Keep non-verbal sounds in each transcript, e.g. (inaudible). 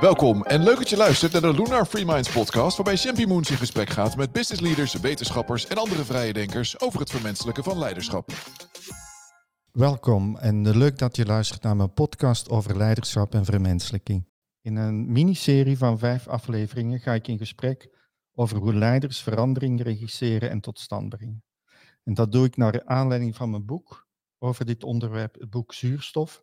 Welkom en leuk dat je luistert naar de Lunar Free Minds podcast, waarbij Champy Moons in gesprek gaat met business leaders, wetenschappers en andere vrije denkers over het vermenselijken van leiderschap. Welkom en leuk dat je luistert naar mijn podcast over leiderschap en vermenselijking. In een miniserie van vijf afleveringen ga ik in gesprek over hoe leiders verandering regisseren en tot stand brengen. En dat doe ik naar aanleiding van mijn boek over dit onderwerp, het boek Zuurstof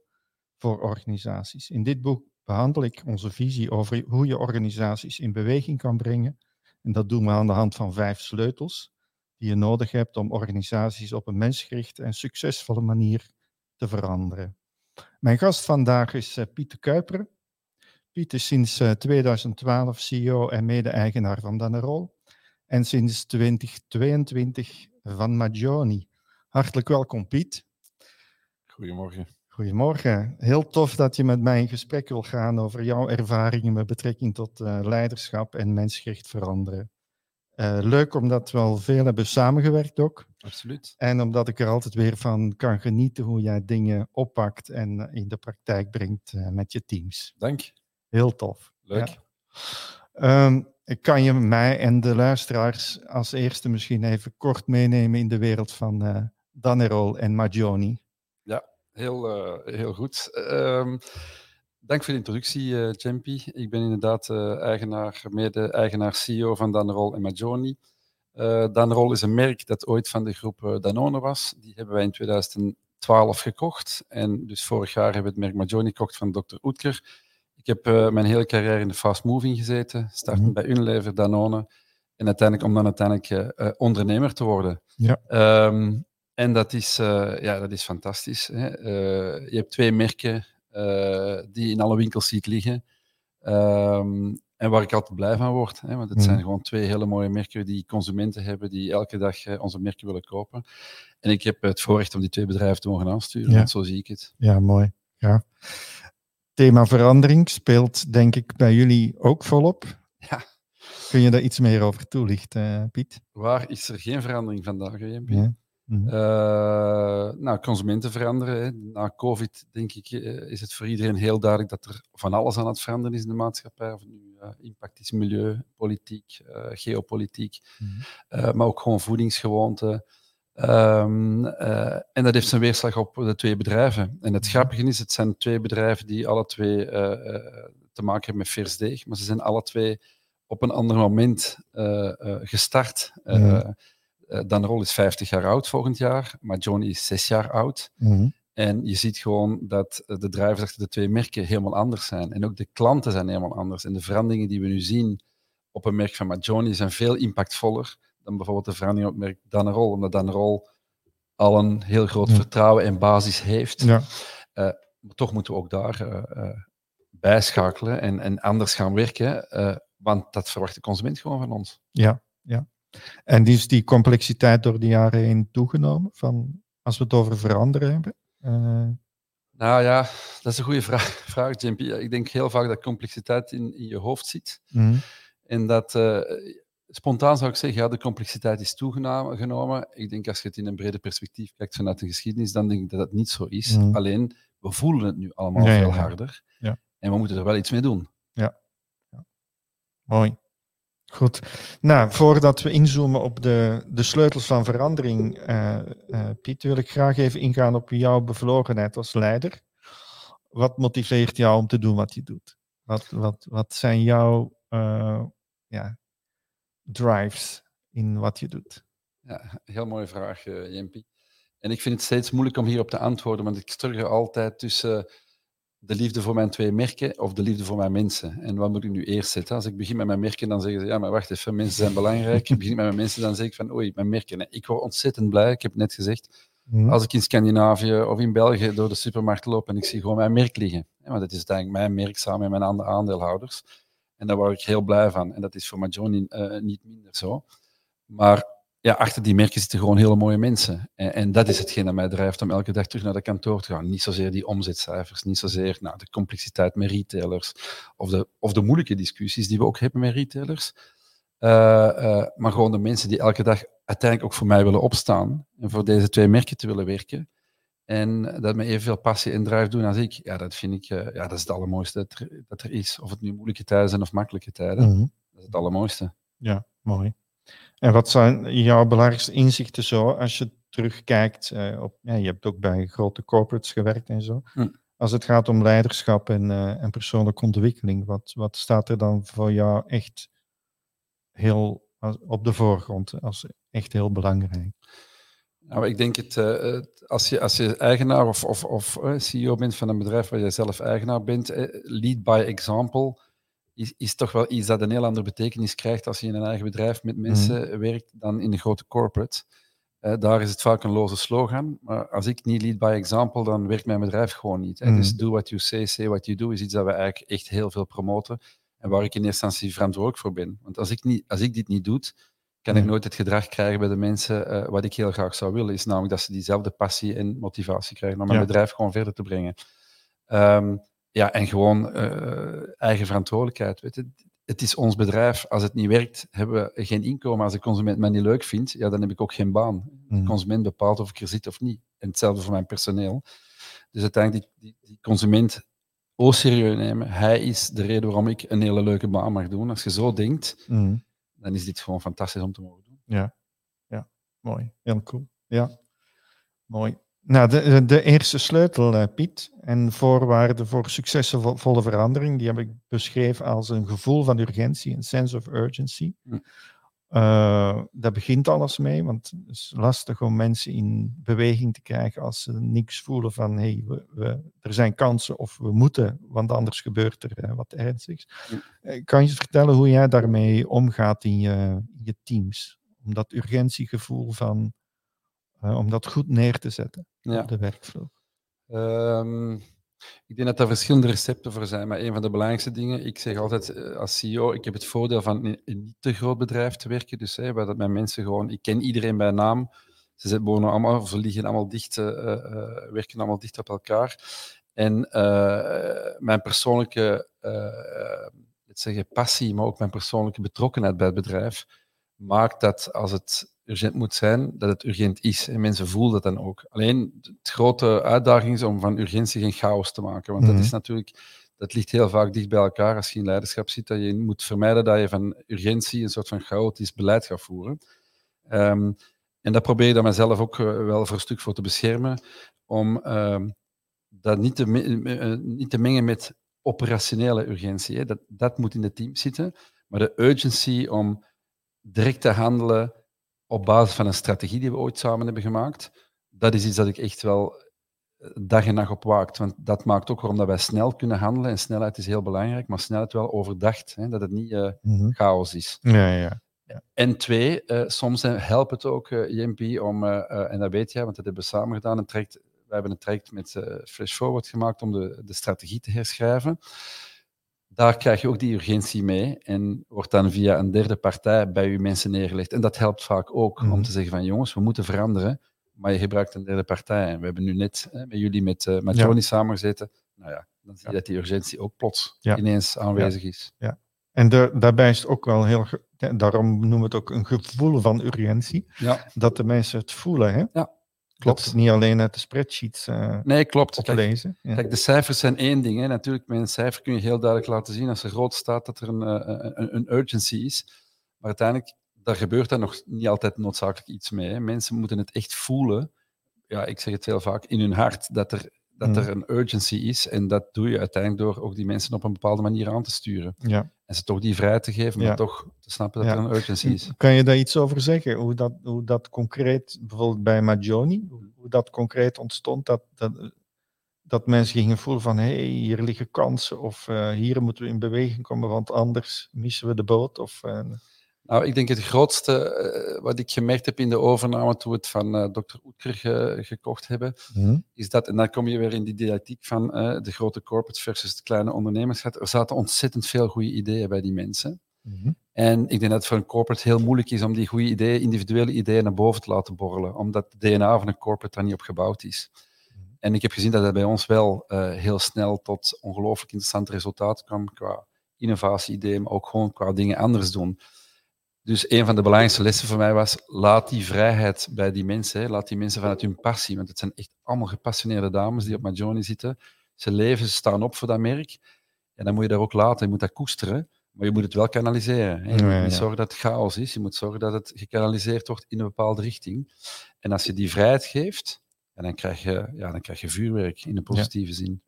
voor organisaties. In dit boek behandel ik onze visie over hoe je organisaties in beweging kan brengen. En dat doen we aan de hand van vijf sleutels die je nodig hebt om organisaties op een mensgerichte en succesvolle manier te veranderen. Mijn gast vandaag is uh, Pieter Kuiper. Piet is sinds 2012 CEO en mede-eigenaar van Dannerol en sinds 2022 van Magioni. Hartelijk welkom, Piet. Goedemorgen. Goedemorgen. Heel tof dat je met mij in gesprek wil gaan over jouw ervaringen met betrekking tot uh, leiderschap en mensgericht veranderen. Uh, leuk omdat we al veel hebben samengewerkt ook. Absoluut. En omdat ik er altijd weer van kan genieten hoe jij dingen oppakt en in de praktijk brengt uh, met je teams. Dank. Heel tof. Leuk. Ja. Um, kan je mij en de luisteraars als eerste misschien even kort meenemen in de wereld van Danerol en Magioni? Heel, uh, heel goed. Um, dank voor de introductie, uh. Ik ben inderdaad eigenaar, mede-eigenaar CEO van Danerol en Magioni. Danerol is een merk dat ooit van de groep Danone was. Die hebben wij in 2012 gekocht. En dus vorig jaar hebben we het merk Magioni gekocht van Dr. Oetker. Ik heb uh, mijn hele carrière in de fast moving gezeten, starten mm -hmm. bij Unilever, Danone, en uiteindelijk om dan uiteindelijk uh, ondernemer te worden. Ja. Um, en dat is, uh, ja, dat is fantastisch. Hè? je hebt twee merken die in alle winkels ziet liggen. Um, en waar ik altijd blij van word. Hè? Want het mm. zijn gewoon twee hele mooie merken die consumenten hebben, die elke dag onze merken willen kopen. En ik heb het voorrecht om die twee bedrijven te mogen aansturen. Ja. Zo zie ik het. Ja, mooi. Ja thema verandering speelt denk ik bij jullie ook volop. (laughs) Ja. Kun je daar iets meer over toelichten, uh, Piet? Waar is er geen verandering vandaag, JMP? Mm. Uh, nou, consumenten veranderen. Hè. Na COVID, denk ik, uh, is het voor iedereen heel duidelijk dat er van alles aan het veranderen is in de maatschappij. Of nu impact is milieu, politiek, geopolitiek, mm. maar ook gewoon voedingsgewoonten. Um, uh, en dat heeft zijn weerslag op de twee bedrijven. En het grappige is, het zijn twee bedrijven die alle twee uh, uh, te maken hebben met vers deeg, maar ze zijn alle twee op een ander moment gestart. Mm. Danrol is 50 jaar oud volgend jaar, maar Johnny is 6 jaar oud. Mm. En je ziet gewoon dat de drijvers achter de twee merken helemaal anders zijn. En ook de klanten zijn helemaal anders. En de veranderingen die we nu zien op een merk van Majoni zijn veel impactvoller dan bijvoorbeeld de verandering op het merk Dannerol, omdat Dannerol al een heel groot ja. vertrouwen en basis heeft. Ja. Uh, maar toch moeten we ook daar uh, uh, bijschakelen en, en anders gaan werken, want dat verwacht de consument gewoon van ons. Ja, ja. En is die complexiteit door de jaren heen toegenomen, van, als we het over veranderen hebben? Nou ja, dat is een goede vraag, (laughs) vraag Jim. Ik denk heel vaak dat complexiteit in, in je hoofd zit. Mm. En dat spontaan zou ik zeggen, ja, de complexiteit is toegenomen. Ik denk als je het in een breder perspectief kijkt vanuit de geschiedenis, dan denk ik dat dat niet zo is. Mm. Alleen, we voelen het nu allemaal ja, veel ja, harder. Ja. En we moeten er wel iets mee doen. Ja. Mooi. Goed. Nou, voordat we inzoomen op de, de sleutels van verandering, uh, uh, Piet, wil ik graag even ingaan op jouw bevlogenheid als leider. Wat motiveert jou om te doen wat je doet? Wat, wat, wat zijn jouw uh, ja, drives in wat je doet? Ja, heel mooie vraag, Jempie. En ik vind het steeds moeilijk om hierop te antwoorden, want ik struggle altijd tussen de liefde voor mijn twee merken of de liefde voor mijn mensen. En wat moet ik nu eerst zetten? Als ik begin met mijn merken, dan zeggen ze, ja, maar wacht even, mensen zijn belangrijk. ik begin met mijn mensen, dan zeg ik van, oei, mijn merken. Ik word ontzettend blij, ik heb het net gezegd, Mhm. als ik in Scandinavië of in België door de supermarkt loop en ik zie gewoon mijn merk liggen. Ja, want het is uiteindelijk mijn merk samen met mijn andere aandeelhouders. En daar word ik heel blij van. En dat is voor Majoni uh, niet minder zo. Maar ja, achter die merken zitten gewoon hele mooie mensen. En, en, dat is hetgeen dat mij drijft om elke dag terug naar de kantoor te gaan. Niet zozeer die omzetcijfers, niet zozeer nou, de complexiteit met retailers of de, of de moeilijke discussies die we ook hebben met retailers. Uh, uh, maar gewoon de mensen die elke dag uiteindelijk ook voor mij willen opstaan en voor deze twee merken te willen werken. en dat met evenveel passie en drive doen als ik, ja, dat vind ik, ja, dat is het allermooiste dat er, dat er is. Of het nu moeilijke tijden zijn of makkelijke tijden. Mhm. Dat is het allermooiste. Ja, mooi. En wat zijn jouw belangrijkste inzichten zo als je terugkijkt uh, op, ja, je hebt ook bij grote corporates gewerkt en zo. Hm. Als het gaat om leiderschap en, uh, en persoonlijke ontwikkeling, wat, wat staat er dan voor jou echt heel op de voorgrond als echt heel belangrijk? Nou, ik denk het, uh, als, je, als je eigenaar of, of, of CEO bent van een bedrijf waar je zelf eigenaar bent, lead by example is, is toch wel iets dat een heel andere betekenis krijgt als je in een eigen bedrijf met mensen Mhm. werkt dan in een grote corporate. Eh, daar is het vaak een loze slogan. Maar als ik niet lead by example, dan werkt mijn bedrijf gewoon niet. Hè. Mhm. Dus do what you say, say what you do is iets dat we eigenlijk echt heel veel promoten. En waar ik in eerste instantie verantwoordelijk voor ben. Want als ik, niet, als ik dit niet doe, kan ik Nee. nooit het gedrag krijgen bij de mensen eh, wat ik heel graag zou willen. Is namelijk dat ze diezelfde passie en motivatie krijgen om mijn Ja. bedrijf gewoon verder te brengen. Ehm, ja, en gewoon eh, eigen verantwoordelijkheid. Weet je. Het is ons bedrijf. Als het niet werkt, hebben we geen inkomen. Als de consument mij niet leuk vindt, ja, dan heb ik ook geen baan. De Mhm. consument bepaalt of ik er zit of niet. En hetzelfde voor mijn personeel. Dus uiteindelijk die, die, die consument o serieus nemen. Hij is de reden waarom ik een hele leuke baan mag doen. Als je zo denkt, Mhm. dan is dit gewoon fantastisch om te mogen doen. Ja, ja, mooi. Heel cool. Ja, mooi. Nou, de, de- de eerste sleutel, eh, Piet, en voorwaarden voor succesvolle verandering, die heb ik beschreven als een gevoel van urgentie, een sense of urgency. Hm. Eh, daar begint alles mee, want het is lastig om mensen in beweging te krijgen als ze niks voelen van hey, we, we, er zijn kansen of we moeten, want anders gebeurt er eh, wat ernstigs. Hm. Eh, kan je vertellen hoe jij daarmee omgaat in je, in je teams? Om dat urgentiegevoel van, eh, om dat goed neer te zetten Ja. op de werkvloer. Ehm, ik denk dat er verschillende recepten voor zijn, maar een van de belangrijkste dingen, ik zeg altijd eh, als CEO, ik heb het voordeel van in een niet te groot bedrijf te werken, dus hè, waar dat mijn mensen gewoon, ik ken iedereen bij naam, ze zitten- wonen allemaal, of ze liggen allemaal dicht, eh, eh, werken allemaal dicht op elkaar. En mijn persoonlijke, let's zeggen, passie, maar ook mijn persoonlijke betrokkenheid bij het bedrijf, maakt dat als het urgent moet zijn, dat het urgent is. En mensen voelen dat dan ook. Alleen, de grote uitdaging is om van urgentie geen chaos te maken. Want Mhm. dat is natuurlijk, dat ligt heel vaak dicht bij elkaar als je in leiderschap zit. Dat je moet vermijden dat je van urgentie een soort van chaotisch beleid gaat voeren. Ehm, en dat probeer ik dan mezelf ook eh, wel voor een stuk voor te beschermen. Om ehm, dat niet te, eh, niet te mengen met operationele urgentie. Hè. Dat, dat moet in het team zitten. Maar de urgency om direct te handelen op basis van een strategie die we ooit samen hebben gemaakt, dat is iets dat ik echt wel eh, dag en nacht op waakt. Want dat maakt ook waarom dat wij snel kunnen handelen. En snelheid is heel belangrijk, maar snelheid wel overdacht. Hè, dat het niet eh, Mhm. chaos is. Ja, ja. En twee, eh, soms helpt het ook, eh JMP, om, en dat weet jij, want dat hebben we samen gedaan, een traject, we hebben een traject met Flash Forward gemaakt om de, de strategie te herschrijven. Daar krijg je ook die urgentie mee en wordt dan via een derde partij bij je mensen neergelegd. En dat helpt vaak ook Mhm. om te zeggen van jongens, we moeten veranderen, maar je gebruikt een derde partij. En we hebben nu net eh, met jullie met, eh met Ja. Johnny samengezeten. Nou ja, dan zie je Ja. dat die urgentie ook plots Ja. ineens aanwezig is. En daar- daarbij is het ook wel heel, ja, daarom noemen we het ook een gevoel van urgentie, Ja, dat de mensen het voelen. Hè? Dat klopt. het niet alleen uit de spreadsheets eh Nee, klopt. Kijk, oplezen. Ja. Kijk, de cijfers zijn één ding. Hè. Natuurlijk, met een cijfer kun je heel duidelijk laten zien als er rood staat dat er een, eh, een, een urgency is. Maar uiteindelijk, daar gebeurt daar nog niet altijd noodzakelijk iets mee. Hè. Mensen moeten het echt voelen. Ja, ik zeg het heel vaak, in hun hart, dat er, dat Mhm. er een urgency is. En dat doe je uiteindelijk door ook die mensen op een bepaalde manier aan te sturen. Ja. En ze toch die vrijheid te geven, maar Ja. toch te snappen dat Ja. er een urgency is. Kan je daar iets over zeggen? Hoe dat, hoe dat concreet, bijvoorbeeld bij Magioni, hoe hoe dat concreet ontstond, dat, dat, dat mensen gingen voelen van hé, hey, hier liggen kansen of eh, hier moeten we in beweging komen, want anders missen we de boot. Of, eh, Nou, ik denk het grootste eh, wat ik gemerkt heb in de overname toen we het van eh Dr. Oetker ge- gekocht hebben, is dat, en dan kom je weer in die didactiek van eh, de grote corporates versus het kleine ondernemerschap. Er zaten ontzettend veel goede ideeën bij die mensen. Mhm. En ik denk dat het voor een corporate heel moeilijk is om die goede ideeën, individuele ideeën naar boven te laten borrelen, omdat het DNA van een corporate daar niet op gebouwd is. En ik heb gezien dat dat bij ons wel heel snel tot ongelooflijk interessante resultaten kwam qua innovatie-ideeën, maar ook gewoon qua dingen anders doen. Dus een van de belangrijkste lessen voor mij was, laat die vrijheid bij die mensen, hè. laat die mensen vanuit hun passie, want het zijn echt allemaal gepassioneerde dames die op Majoni zitten. Ze leven, ze staan op voor dat merk. En dan moet je daar ook laten, je moet dat koesteren, maar je moet het wel kanaliseren. Hè. Je moet Ja, niet ja. zorgen dat het chaos is, je moet zorgen dat het gekanaliseerd wordt in een bepaalde richting. En als je die vrijheid geeft, en dan, krijg je, ja, dan krijg je vuurwerk in de positieve zin.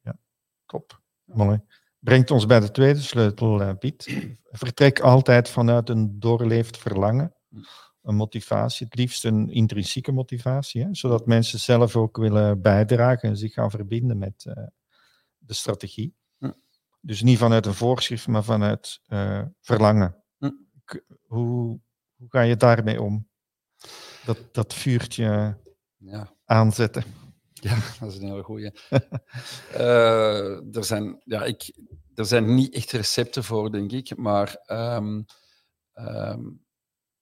Top. Mooi. Brengt ons bij de tweede sleutel, eh, Piet. Vertrek altijd vanuit een doorleefd verlangen. Een motivatie, het liefst een intrinsieke motivatie, hè, zodat mensen zelf ook willen bijdragen en zich gaan verbinden met eh, de strategie. Hm. Dus niet vanuit een voorschrift, maar vanuit eh, verlangen. Hm. Hoe, hoe ga je daarmee om? Dat, dat vuurtje Ja. aanzetten. Ja, dat is een hele goeie. (laughs) Er, zijn, ja, ik, er zijn niet echt recepten voor, denk ik. Maar ehm, ehm,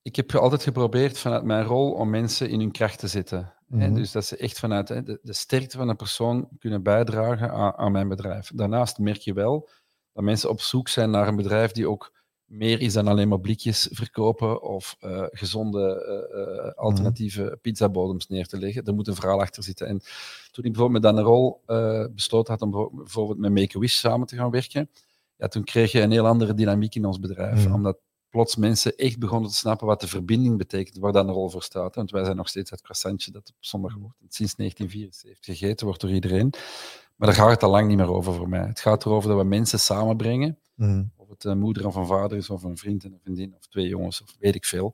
ik heb altijd geprobeerd vanuit mijn rol om mensen in hun kracht te zetten. Hè, Mhm. dus dat ze echt vanuit hè, de, de sterkte van een persoon kunnen bijdragen aan, aan mijn bedrijf. Daarnaast merk je wel dat mensen op zoek zijn naar een bedrijf die ook meer is dan alleen maar blikjes verkopen of eh, gezonde eh, eh, alternatieve pizzabodems neer te leggen. Er moet een verhaal achter zitten. En toen ik bijvoorbeeld met Dan Rol besloten had om bijvo- bijvoorbeeld met Make-A-Wish samen te gaan werken, ja, toen kreeg je een heel andere dynamiek in ons bedrijf. Mhm. Omdat plots mensen echt begonnen te snappen wat de verbinding betekent, waar Dan Rol voor staat. Want wij zijn nog steeds het croissantje dat op zondagochtend sinds 1974 gegeten wordt door iedereen. Maar daar gaat het al lang niet meer over voor mij. Het gaat erover dat we mensen samenbrengen Mhm. Het een moeder of een vader is, of een vriend en een vriendin, of twee jongens, of weet ik veel.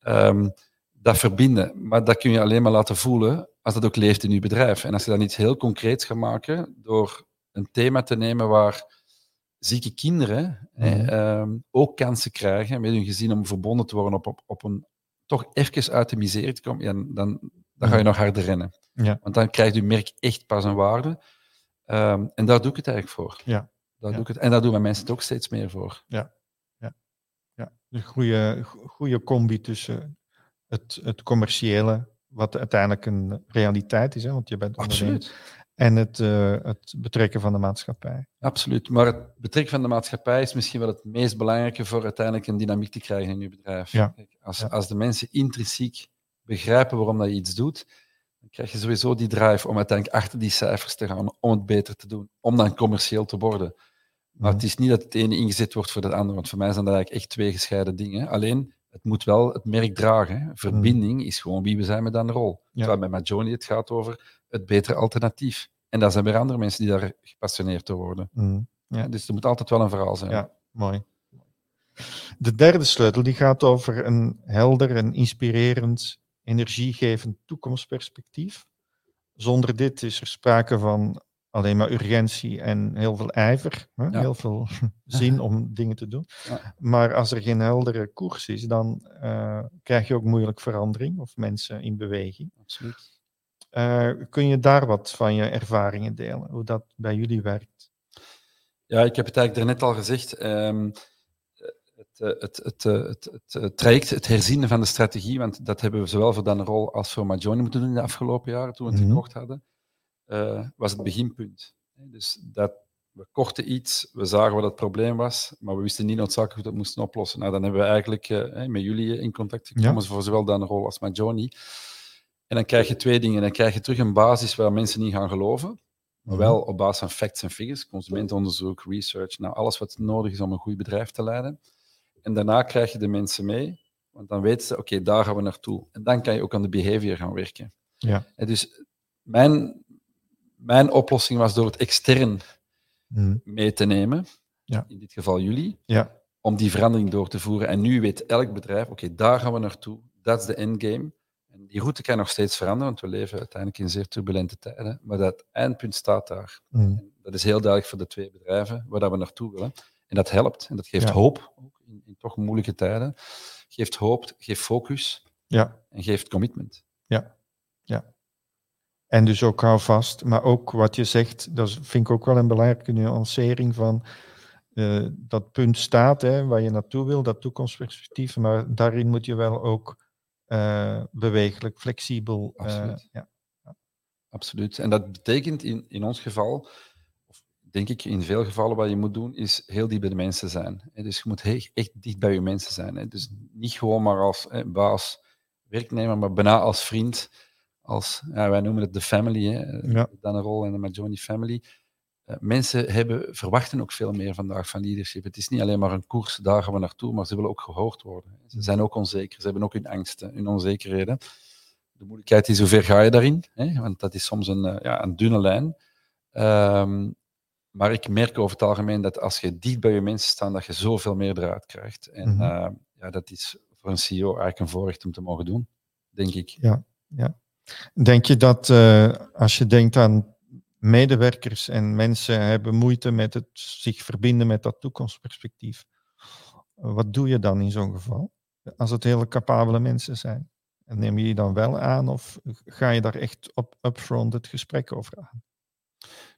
Ehm, dat verbinden. Maar dat kun je alleen maar laten voelen als dat ook leeft in je bedrijf. En als je dan iets heel concreets gaat maken door een thema te nemen waar zieke kinderen Mhm. ehm, ook kansen krijgen met hun gezin om verbonden te worden op, op, op een toch even uit de miserie te komen, ja, dan, dan ga je Mhm. nog harder rennen. Ja. Want dan krijgt je merk echt pas een waarde. Ehm, en daar doe ik het eigenlijk voor. Ja. Daar Ja. doe ik het. En daar doen mijn mensen het ook steeds meer voor. Ja, een goede, goede combi tussen het, het commerciële, wat uiteindelijk een realiteit is, hè, want je bent ondernemer, Absoluut. en het, eh, het betrekken van de maatschappij. Absoluut. Maar het betrekken van de maatschappij is misschien wel het meest belangrijke voor uiteindelijk een dynamiek te krijgen in je bedrijf. Ja. Kijk, als, Ja. als de mensen intrinsiek begrijpen waarom dat je iets doet, dan krijg je sowieso die drive om uiteindelijk achter die cijfers te gaan, om het beter te doen, om dan commercieel te worden. Maar Mhm. het is niet dat het ene ingezet wordt voor het andere, want voor mij zijn dat eigenlijk echt twee gescheiden dingen. Alleen, het moet wel het merk dragen. Verbinding is gewoon wie we zijn met een rol. Ja. Terwijl bij Majoni het gaat over het betere alternatief. En daar zijn weer andere mensen die daar gepassioneerd door worden. Mhm. Ja, dus er moet altijd wel een verhaal zijn. Ja. Mooi. De derde sleutel die gaat over een helder en inspirerend, energiegevend toekomstperspectief. Zonder dit is er sprake van alleen maar urgentie en heel veel ijver, hè? Ja. heel veel (laughs) zin om dingen te doen. Ja. Maar als er geen heldere koers is, dan eh, krijg je ook moeilijk verandering of mensen in beweging. Absoluut. Eh, kun je daar wat van je ervaringen delen, hoe dat bij jullie werkt? Ja, ik heb het eigenlijk daarnet al gezegd. ehm, het, het, het, het, het, traject, het herzien van de strategie, want dat hebben we zowel voor Dan Rol als voor Majoni moeten doen in de afgelopen jaren, toen we het Mhm. gekocht hadden, eh, was het beginpunt. Dus dat, we kochten iets, we zagen wat het probleem was, maar we wisten niet noodzakelijk hoe we dat moesten oplossen. Nou, dan hebben we eigenlijk eh, met jullie in contact gekomen, voor zowel Dan Rol als Majoni. En dan krijg je twee dingen. Dan krijg je terug een basis waar mensen niet gaan geloven. Maar wel op basis van facts en figures, consumentenonderzoek, research, nou, alles wat nodig is om een goed bedrijf te leiden. En daarna krijg je de mensen mee, want dan weten ze, oké, daar gaan we naartoe. En dan kan je ook aan de behavior gaan werken. Ja. En dus mijn, mijn oplossing was door het extern Mhm. mee te nemen, Ja. in dit geval jullie, Ja, om die verandering door te voeren. En nu weet elk bedrijf, oké, daar gaan we naartoe. Dat is de endgame. En die route kan nog steeds veranderen, want we leven uiteindelijk in zeer turbulente tijden. Maar dat eindpunt staat daar. En dat is heel duidelijk voor de twee bedrijven waar dat we naartoe willen. En dat helpt. En dat geeft Ja. hoop, ook in, in toch moeilijke tijden. Geeft hoop, geeft focus ja. en geeft commitment. Ja, ja. En dus ook hou vast. Maar ook wat je zegt, dat vind ik ook wel een belangrijke nuancering van eh, dat punt staat, hè, waar je naartoe wil, dat toekomstperspectief. Maar daarin moet je wel ook eh bewegelijk, flexibel. eh, Absoluut. ja. Absoluut. En dat betekent in, in ons geval, of denk ik, in veel gevallen wat je moet doen, is heel dicht bij de mensen zijn. Dus je moet echt dicht bij je mensen zijn. Dus niet gewoon maar als baas, werknemer, maar bijna als vriend. Als, ja, wij noemen het de family, hè? Ja. dan een rol in de Majoni family. Eh, mensen hebben, verwachten ook veel meer vandaag van leadership. Het is niet alleen maar een koers, daar gaan we naartoe, maar ze willen ook gehoord worden. Ze zijn ook onzeker, ze hebben ook hun angsten, hun onzekerheden. De moeilijkheid is hoe ver ga je daarin, hè? want dat is soms een, eh, ja, een dunne lijn. Ehm, maar ik merk over het algemeen dat als je dicht bij je mensen staat, dat je zoveel meer eruit krijgt. En mhm. eh, ja, dat is voor een CEO eigenlijk een voorrecht om te mogen doen, denk ik. Ja, ja. Denk je dat uh, als je denkt aan medewerkers en mensen hebben moeite met het zich verbinden met dat toekomstperspectief, wat doe je dan in zo'n geval? Als het hele capabele mensen zijn. Neem je die dan wel aan of ga je daar echt op upfront het gesprek over aan?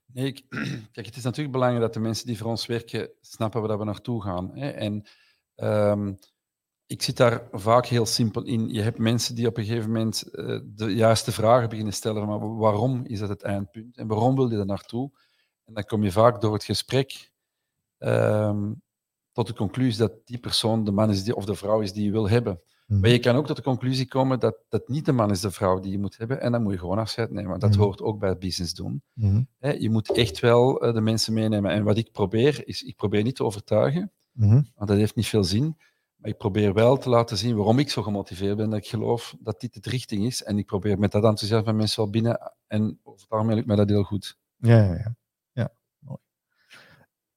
Nee, (clears throat) kijk, het is natuurlijk belangrijk dat de mensen die voor ons werken snappen waar we naartoe gaan. En um, ik zit daar vaak heel simpel in. Je hebt mensen die op een gegeven moment uh, de juiste vragen beginnen stellen. Maar waarom is dat het eindpunt? En waarom wil je er naartoe? En dan kom je vaak door het gesprek um, tot de conclusie dat die persoon de man is die, of de vrouw is die je wil hebben. Mhm. Maar je kan ook tot de conclusie komen dat dat niet de man is de vrouw die je moet hebben. En dan moet je gewoon afscheid nemen. Want dat mhm. hoort ook bij het business doen. Mhm. je moet echt wel uh, de mensen meenemen. En wat ik probeer, is ik probeer niet te overtuigen. Want dat heeft niet veel zin. Maar ik probeer wel te laten zien waarom ik zo gemotiveerd ben. Dat ik geloof dat dit de richting is. En ik probeer met dat enthousiasme mensen wel binnen. En over het algemeen lukt mij dat heel goed. Ja, ja, ja. ja. Mooi.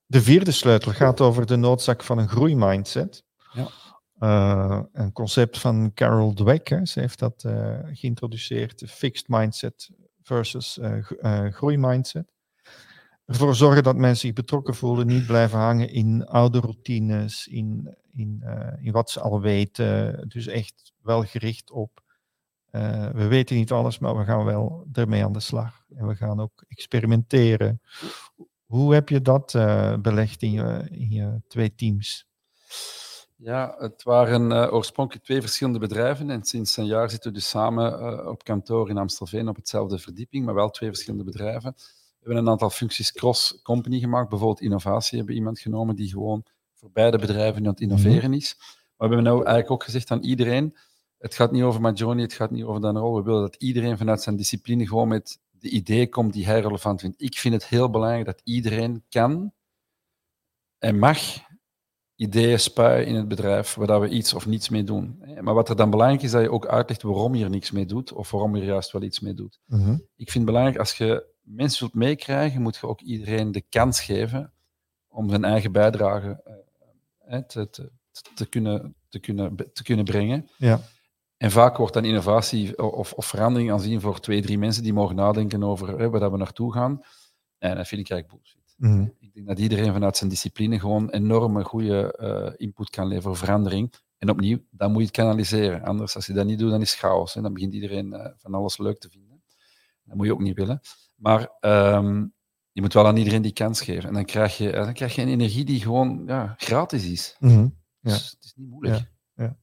De vierde sleutel gaat over de noodzaak van een groeimindset. Ja. Uh, een concept van Carol Dweck. Hè. Ze heeft dat uh, geïntroduceerd. Fixed mindset versus uh, groeimindset. Ervoor zorgen dat mensen zich betrokken voelen, niet blijven hangen in oude routines, in, in, in wat ze al weten. Dus echt wel gericht op. we weten niet alles, maar we gaan wel ermee aan de slag. En we gaan ook experimenteren. Hoe heb je dat belegd in je, in je twee teams? Ja, het waren oorspronkelijk twee verschillende bedrijven en sinds een jaar zitten we dus samen op kantoor in Amstelveen op hetzelfde verdieping, maar wel twee verschillende bedrijven. We hebben een aantal functies cross-company gemaakt. Bijvoorbeeld innovatie hebben iemand genomen die gewoon voor beide bedrijven aan het innoveren is. Maar we hebben nou eigenlijk ook gezegd aan iedereen, het gaat niet over Majoni, het gaat niet over Danrol. We willen dat iedereen vanuit zijn discipline gewoon met de ideeën komt die hij relevant vindt. Ik vind het heel belangrijk dat iedereen kan en mag ideeën spuien in het bedrijf waar we iets of niets mee doen. Maar wat er dan belangrijk is, dat je ook uitlegt waarom je er niks mee doet of waarom je er juist wel iets mee doet. Mhm. Ik vind het belangrijk, als je mensen wilt meekrijgen, moet je ook iedereen de kans geven om zijn eigen bijdrage uh, te, te, te, kunnen, te, kunnen, te kunnen brengen. Ja. En vaak wordt dan innovatie of, of verandering aanzien voor twee, drie mensen die mogen nadenken over waar we naartoe gaan. En dat vind ik eigenlijk bullshit. Mhm. Ik denk dat iedereen vanuit zijn discipline gewoon enorme goede uh, input kan leveren voor verandering. En opnieuw, dan moet je het kanaliseren. Anders, als je dat niet doet, dan is het chaos. En dan begint iedereen uh, van alles leuk te vinden. Dat moet je ook niet willen. Maar um, je moet wel aan iedereen die kans geven. En dan krijg je, dan krijg je een energie die gewoon ja, gratis is. Mm -hmm. ja. Dus het is niet moeilijk. Ja, ja.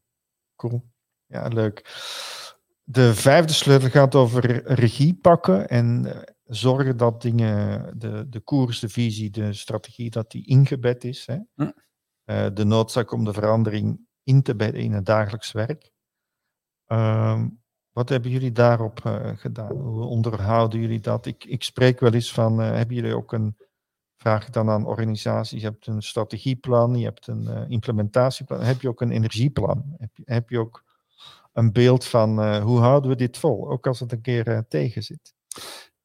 Cool. Ja, leuk. De vijfde sleutel gaat over regie pakken en zorgen dat dingen, de, de koers, de visie, de strategie, dat die ingebed is. Hè? Hm. Uh, de noodzaak om de verandering in te bedden in het dagelijks werk. Uh, wat hebben jullie daarop uh, gedaan? Hoe onderhouden jullie dat? Ik, ik spreek wel eens van, uh, hebben jullie ook een, vraag dan aan organisaties, je hebt een strategieplan, je hebt een implementatieplan, heb je ook een energieplan? Heb je, heb je ook een beeld van hoe houden we dit vol, ook als het een keer tegen zit?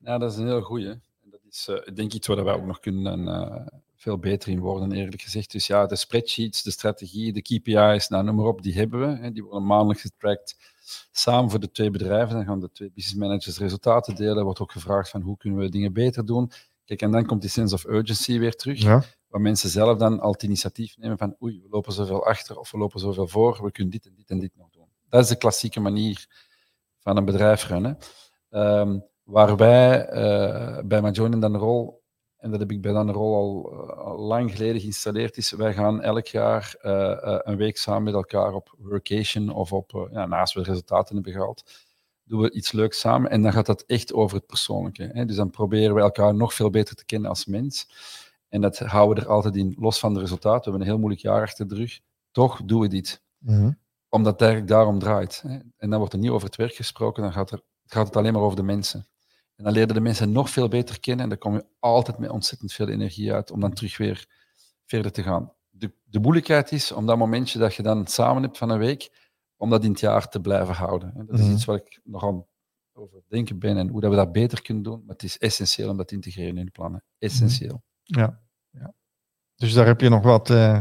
Ja, dat is een heel goeie. Dat is uh, denk ik iets waar wij ook nog kunnen uh, veel beter in worden, eerlijk gezegd. Dus ja, de spreadsheets, de strategie, de KPI's, nou, noem maar op, die hebben we. Hè. Die worden maandelijks getracked samen voor de twee bedrijven. Dan gaan de twee business managers resultaten delen. Er wordt ook gevraagd van hoe kunnen we dingen beter doen. Kijk, en dan komt die sense of urgency weer terug. Ja. Waar mensen zelf dan al het initiatief nemen van oei, we lopen zoveel achter of we lopen zoveel voor, we kunnen dit en dit en dit nog doen. Dat is de klassieke manier van een bedrijf runnen. Um, Waar wij uh, bij Majoin dan de rol, en dat heb ik bij dan rol al, uh, al, lang geleden geïnstalleerd, is wij gaan elk jaar uh, een week samen met elkaar op workation of op, ja, naast we resultaten hebben gehaald, doen we iets leuks samen en dan gaat dat echt over het persoonlijke. Hè? Dus dan proberen we elkaar nog veel beter te kennen als mens. En dat houden we er altijd in, los van de resultaten. We hebben een heel moeilijk jaar achter de rug. Toch doen we dit. Mhm. Omdat het eigenlijk daarom draait. Hè? En dan wordt er niet over het werk gesproken, dan gaat, er, gaat het alleen maar over de mensen. En dan leren de mensen nog veel beter kennen en dan kom je altijd met ontzettend veel energie uit om dan terug weer verder te gaan. De, de moeilijkheid is om dat momentje dat je dan samen hebt van een week, om dat in het jaar te blijven houden. Dat is Mhm. iets waar ik nog aan over denken ben en hoe dat we dat beter kunnen doen. Maar het is essentieel om dat te integreren in de plannen. Essentieel. Ja, ja. Dus daar heb je nog wat eh,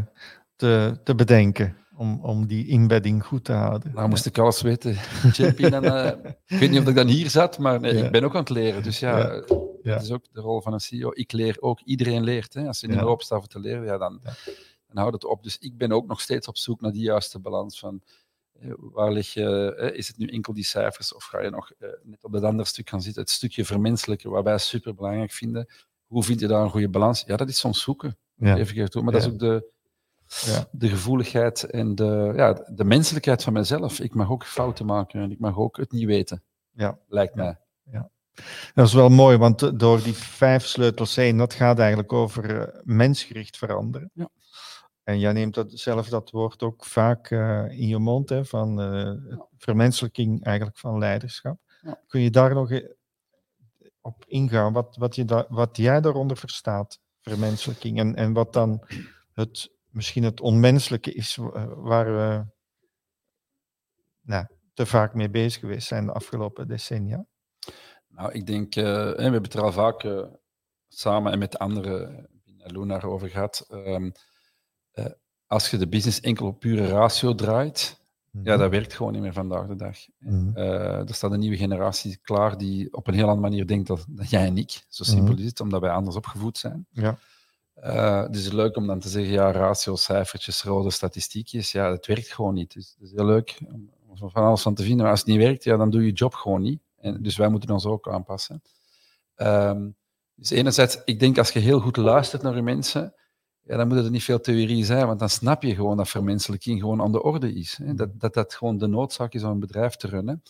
te, te bedenken om, om die inbedding goed te houden. Nou moest ik alles weten. (laughs) Champion, dan, eh, ik weet niet of ik dan hier zat, maar nee, Ja. ik ben ook aan het leren. Dus ja, Ja. Ja. dat is ook de rol van een CEO. Ik leer ook. Iedereen leert. Hè. Als je Ja. meer opstaat voor te leren, ja, dan, dan houdt het op. Dus ik ben ook nog steeds op zoek naar die juiste balans van eh, waar lig je, eh, is het nu enkel die cijfers of ga je nog net op dat andere stuk gaan zitten, het stukje vermenselijken, wat wij super belangrijk vinden. Hoe vind je daar een goede balans? Ja, dat is soms zoeken. Even keer toe. Maar dat is ook de, Ja. de gevoeligheid en de, ja, de menselijkheid van mezelf. Ik mag ook fouten maken en ik mag ook het niet weten. Ja. Lijkt Ja. mij. Dat is wel mooi, want eh, door die vijf sleutels heen, dat gaat eigenlijk over eh, mensgericht veranderen. Ja. En jij neemt dat, zelf dat woord ook vaak eh, in je mond, hè, van vermenselijking eigenlijk van leiderschap. Ja. Kun je daar nog op ingaan, wat, wat, je da- wat jij daaronder verstaat, vermenselijking, en, en wat dan het, misschien het onmenselijke is wa- waar we nou, te vaak mee bezig geweest zijn de afgelopen decennia? Nou, ik denk, eh, we hebben het er al vaak eh, samen en met anderen binnen Lunar over gehad. Ehm, eh, als je de business enkel op pure ratio draait, ja, dat werkt gewoon niet meer vandaag de dag. Mhm. Eh, er staat een nieuwe generatie klaar die op een heel andere manier denkt dan, dan jij en ik. Zo simpel Mhm. is het, omdat wij anders opgevoed zijn. Ja. Eh, dus het is leuk om dan te zeggen, ja, ratio, cijfertjes, rode statistiekjes, ja, dat werkt gewoon niet. Dus het is heel leuk om, van alles van te vinden, maar als het niet werkt, ja, dan doe je job gewoon niet. En, dus wij moeten ons ook aanpassen. Ehm, dus enerzijds, ik denk als je heel goed luistert naar je mensen, ja, dan moet er niet veel theorie zijn, want dan snap je gewoon dat vermenselijking gewoon aan de orde is. Hè? Dat, dat dat gewoon de noodzaak is om een bedrijf te runnen.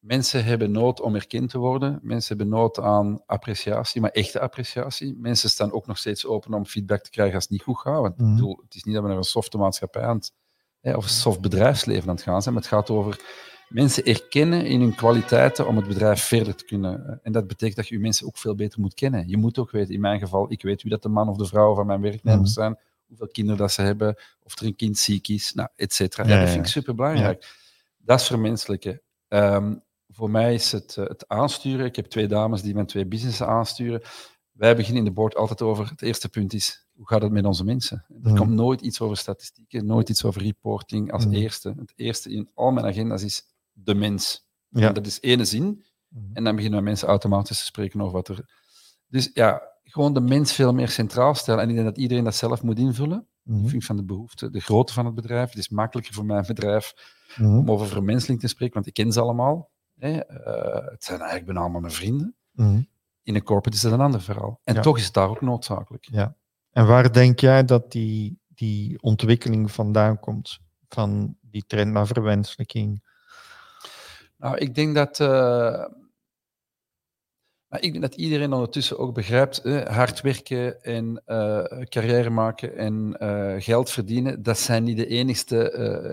Mensen hebben nood om erkend te worden. Mensen hebben nood aan appreciatie, maar echte appreciatie. Mensen staan ook nog steeds open om feedback te krijgen als het niet goed gaat. Want ik Mhm. bedoel, het is niet dat we naar een softe maatschappij aan het, hè, of een soft bedrijfsleven aan het gaan zijn, maar het gaat over mensen erkennen in hun kwaliteiten om het bedrijf verder te kunnen. En dat betekent dat je je mensen ook veel beter moet kennen. Je moet ook weten, in mijn geval, ik weet wie dat de man of de vrouw van mijn werknemers zijn, hoeveel kinderen dat ze hebben, of er een kind ziek is, nou, et cetera. Ja, Ja, dat vind ik super belangrijk. Dat is vermenselijken. Ehm, voor mij is het, eh, het aansturen. Ik heb twee dames die mijn twee businessen aansturen. Wij beginnen in de board altijd over. Het eerste punt is: hoe gaat het met onze mensen? Er Mhm. komt nooit iets over statistieken, nooit iets over reporting als Mhm. eerste. Het eerste in al mijn agenda's is de mens. Ja. En dat is ene zin. Mhm. En dan beginnen mensen automatisch te spreken over wat er. Dus ja, gewoon de mens veel meer centraal stellen. En ik denk dat iedereen dat zelf moet invullen. Afhankelijk van de behoefte, de grootte van het bedrijf. Het is makkelijker voor mijn bedrijf om over vermenseling te spreken, want ik ken ze allemaal. Hè. Eh, het zijn eigenlijk bijna allemaal mijn vrienden. Mhm. In een corporate is dat een ander verhaal. En Ja. toch is het daar ook noodzakelijk. En waar denk jij dat die, die ontwikkeling vandaan komt? Van die trend naar verwenselijking? Nou, ik denk dat. eh, maar ik denk dat iedereen ondertussen ook begrijpt, eh, hard werken en eh, carrière maken en geld verdienen, dat zijn niet de enigste.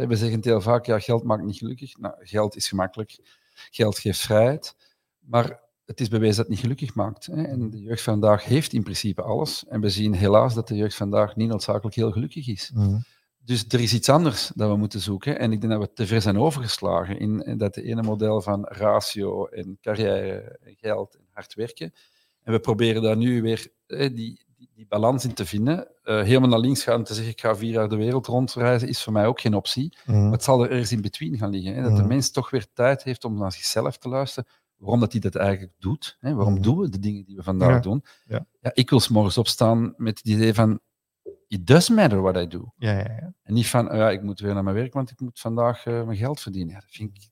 we zeggen het heel vaak, ja, geld maakt niet gelukkig. Nou, geld is gemakkelijk, geld geeft vrijheid, maar het is bewezen dat het niet gelukkig maakt. Hè? En de jeugd vandaag heeft in principe alles. En we zien helaas dat de jeugd vandaag niet noodzakelijk heel gelukkig is. Mhm. Dus er is iets anders dat we moeten zoeken. En ik denk dat we te ver zijn overgeslagen in, in dat de ene model van ratio en carrière en geld en hard werken. En we proberen daar nu weer eh, die, die, die balans in te vinden. Eh, helemaal naar links gaan en te zeggen ik ga vier jaar de wereld rondreizen is voor mij ook geen optie. Mhm. Maar het zal er ergens in between gaan liggen. Hè? Dat de Mhm. mens toch weer tijd heeft om naar zichzelf te luisteren. Waarom dat hij dat eigenlijk doet. Hè? Waarom Mhm. doen we de dingen die we vandaag Ja. doen? Ja. Ja, ik wil 's morgens opstaan met het idee van it does matter what I do. Ja, ja, ja. En niet van, oh ja, ik moet weer naar mijn werk, want ik moet vandaag eh, mijn geld verdienen. Ja, dat vind ik...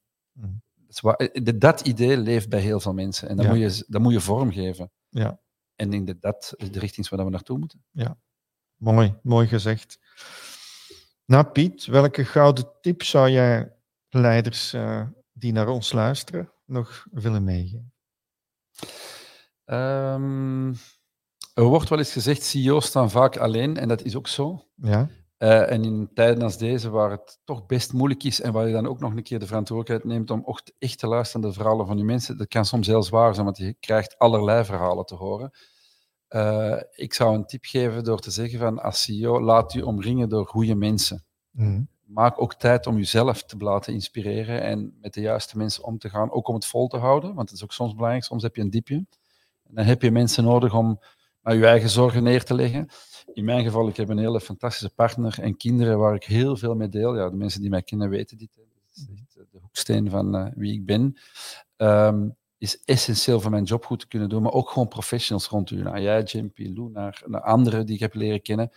Dat, eh, dat- idee leeft bij heel veel mensen. En dat, moet, je, dat moet je vormgeven. Ja. En ik denk dat dat is de richting is waar we naartoe moeten. Mooi, mooi gezegd. Nou, Piet, welke gouden tip zou jij leiders eh, die naar ons luisteren nog willen meegeven? Ehm, er wordt wel eens gezegd, CEO's staan vaak alleen, en dat is ook zo. Ja. Uh, en in tijden als deze, waar het toch best moeilijk is en waar je dan ook nog een keer de verantwoordelijkheid neemt om echt te luisteren naar de verhalen van je mensen, dat kan soms heel zwaar zijn, want je krijgt allerlei verhalen te horen. Uh, ik zou een tip geven door te zeggen van als CEO, laat u omringen door goede mensen. Mm. Maak ook tijd om jezelf te laten inspireren en met de juiste mensen om te gaan, ook om het vol te houden, want het is ook soms belangrijk, soms heb je een diepje. En dan heb je mensen nodig om maar je eigen zorgen neer te leggen. In mijn geval, ik heb een hele fantastische partner en kinderen waar ik heel veel mee deel. Ja, de mensen die mij kennen weten dit. Dat is echt de hoeksteen van uh, wie ik ben. Um, is essentieel voor mijn job goed te kunnen doen, maar ook gewoon professionals rond u. Nou, jij, JP, Lou, naar, naar anderen die ik heb leren kennen.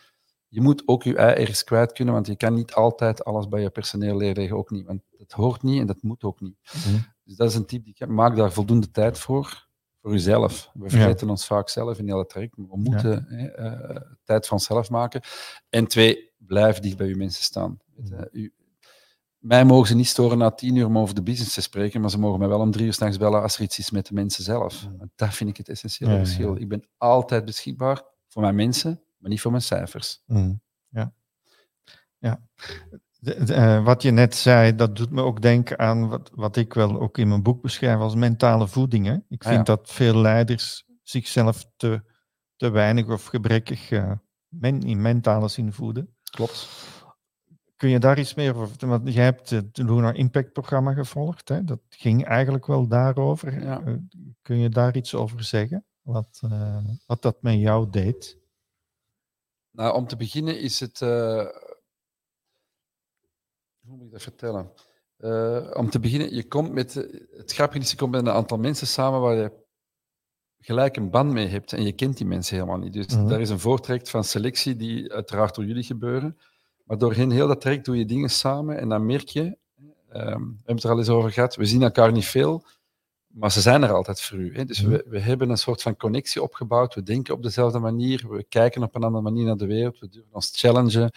Je moet ook je ei ergens kwijt kunnen, want je kan niet altijd alles bij je personeel leren ook niet. Want dat hoort niet en dat moet ook niet. Mm. Dus dat is een tip die ik heb. Maak daar voldoende tijd voor voor uzelf. We vergeten ja. ons vaak zelf in hele traject, we moeten ja. hè, uh, tijd van onszelf maken. En twee, blijf dicht bij uw mensen staan. U, mij mogen ze niet storen na tien uur om over de business te spreken, maar ze mogen mij wel om drie uur s'nachts bellen als er iets is met de mensen zelf. Dat vind ik het essentiële verschil. Ik ben altijd beschikbaar voor mijn mensen, maar niet voor mijn cijfers. Mm. Ja. ja. De, de, uh, wat je net zei, dat doet me ook denken aan wat, wat ik wel ook in mijn boek beschrijf als mentale voeding. Hè? Ik vind ah, ja. dat veel leiders zichzelf te, te weinig of gebrekkig uh, men, in mentale zin voeden. Klopt. Kun je daar iets meer over vertellen? Want jij hebt het Lunar Impact programma gevolgd. Hè? Dat ging eigenlijk wel daarover. Ja. Uh, kun je daar iets over zeggen? Wat, wat dat met jou deed? Nou, om te beginnen is het hoe moet ik dat vertellen? Uh, om te beginnen, je komt met, het grappige is, je komt met een aantal mensen samen waar je gelijk een band mee hebt en je kent die mensen helemaal niet. Dus Mhm. daar is een voortraject van selectie die uiteraard door jullie gebeuren. Maar doorheen heel dat traject doe je dingen samen en dan merk je, ehm, we hebben het er al eens over gehad, we zien elkaar niet veel, maar ze zijn er altijd voor u. Hè? Dus Mhm. we, we hebben een soort van connectie opgebouwd, we denken op dezelfde manier, we kijken op een andere manier naar de wereld, we durven ons challengen.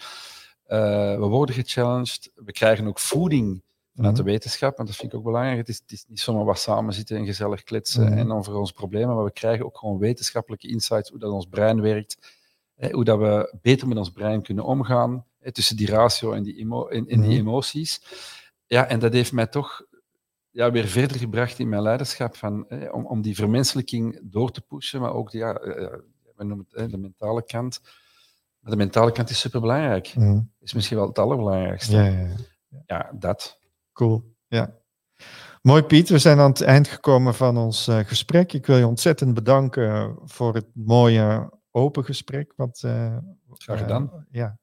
Uh, we worden gechallenged. We krijgen ook voeding vanuit Mhm. de wetenschap, want dat vind ik ook belangrijk. Het is, het is niet zomaar wat samen zitten en gezellig kletsen Mhm. en over onze problemen, maar we krijgen ook gewoon wetenschappelijke insights, hoe dat ons brein werkt, hè, hoe dat we beter met ons brein kunnen omgaan, hè, tussen die ratio en die, emo en, en die Mhm. emoties. Ja, en dat heeft mij toch ja, weer verder gebracht in mijn leiderschap, van, hè, om, om die vermenselijking door te pushen, maar ook die, ja, uh, we noemen het de mentale kant. Maar de mentale kant is superbelangrijk. Mhm. Is misschien wel het allerbelangrijkste. Ja, ja, ja. Ja, dat. Cool. Ja. Mooi Piet, we zijn aan het eind gekomen van ons uh, gesprek. Ik wil je ontzettend bedanken voor het mooie open gesprek. Wat, uh, Graag gedaan. Uh, ja,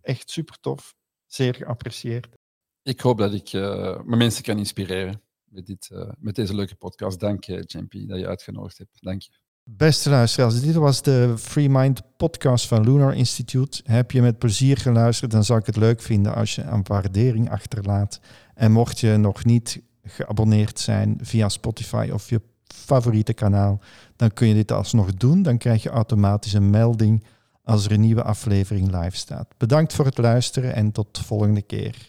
echt super tof. Zeer geapprecieerd. Ik hoop dat ik mijn mensen kan inspireren met, dit, met deze leuke podcast. Dank je, JP, dat je uitgenodigd hebt. Dank je. Beste luisteraars, dit was de Free Mind podcast van Lunar Institute. Heb je met plezier geluisterd, dan zou ik het leuk vinden als je een waardering achterlaat. En mocht je nog niet geabonneerd zijn via Spotify of je favoriete kanaal, dan kun je dit alsnog doen. Dan krijg je automatisch een melding als er een nieuwe aflevering live staat. Bedankt voor het luisteren en tot de volgende keer.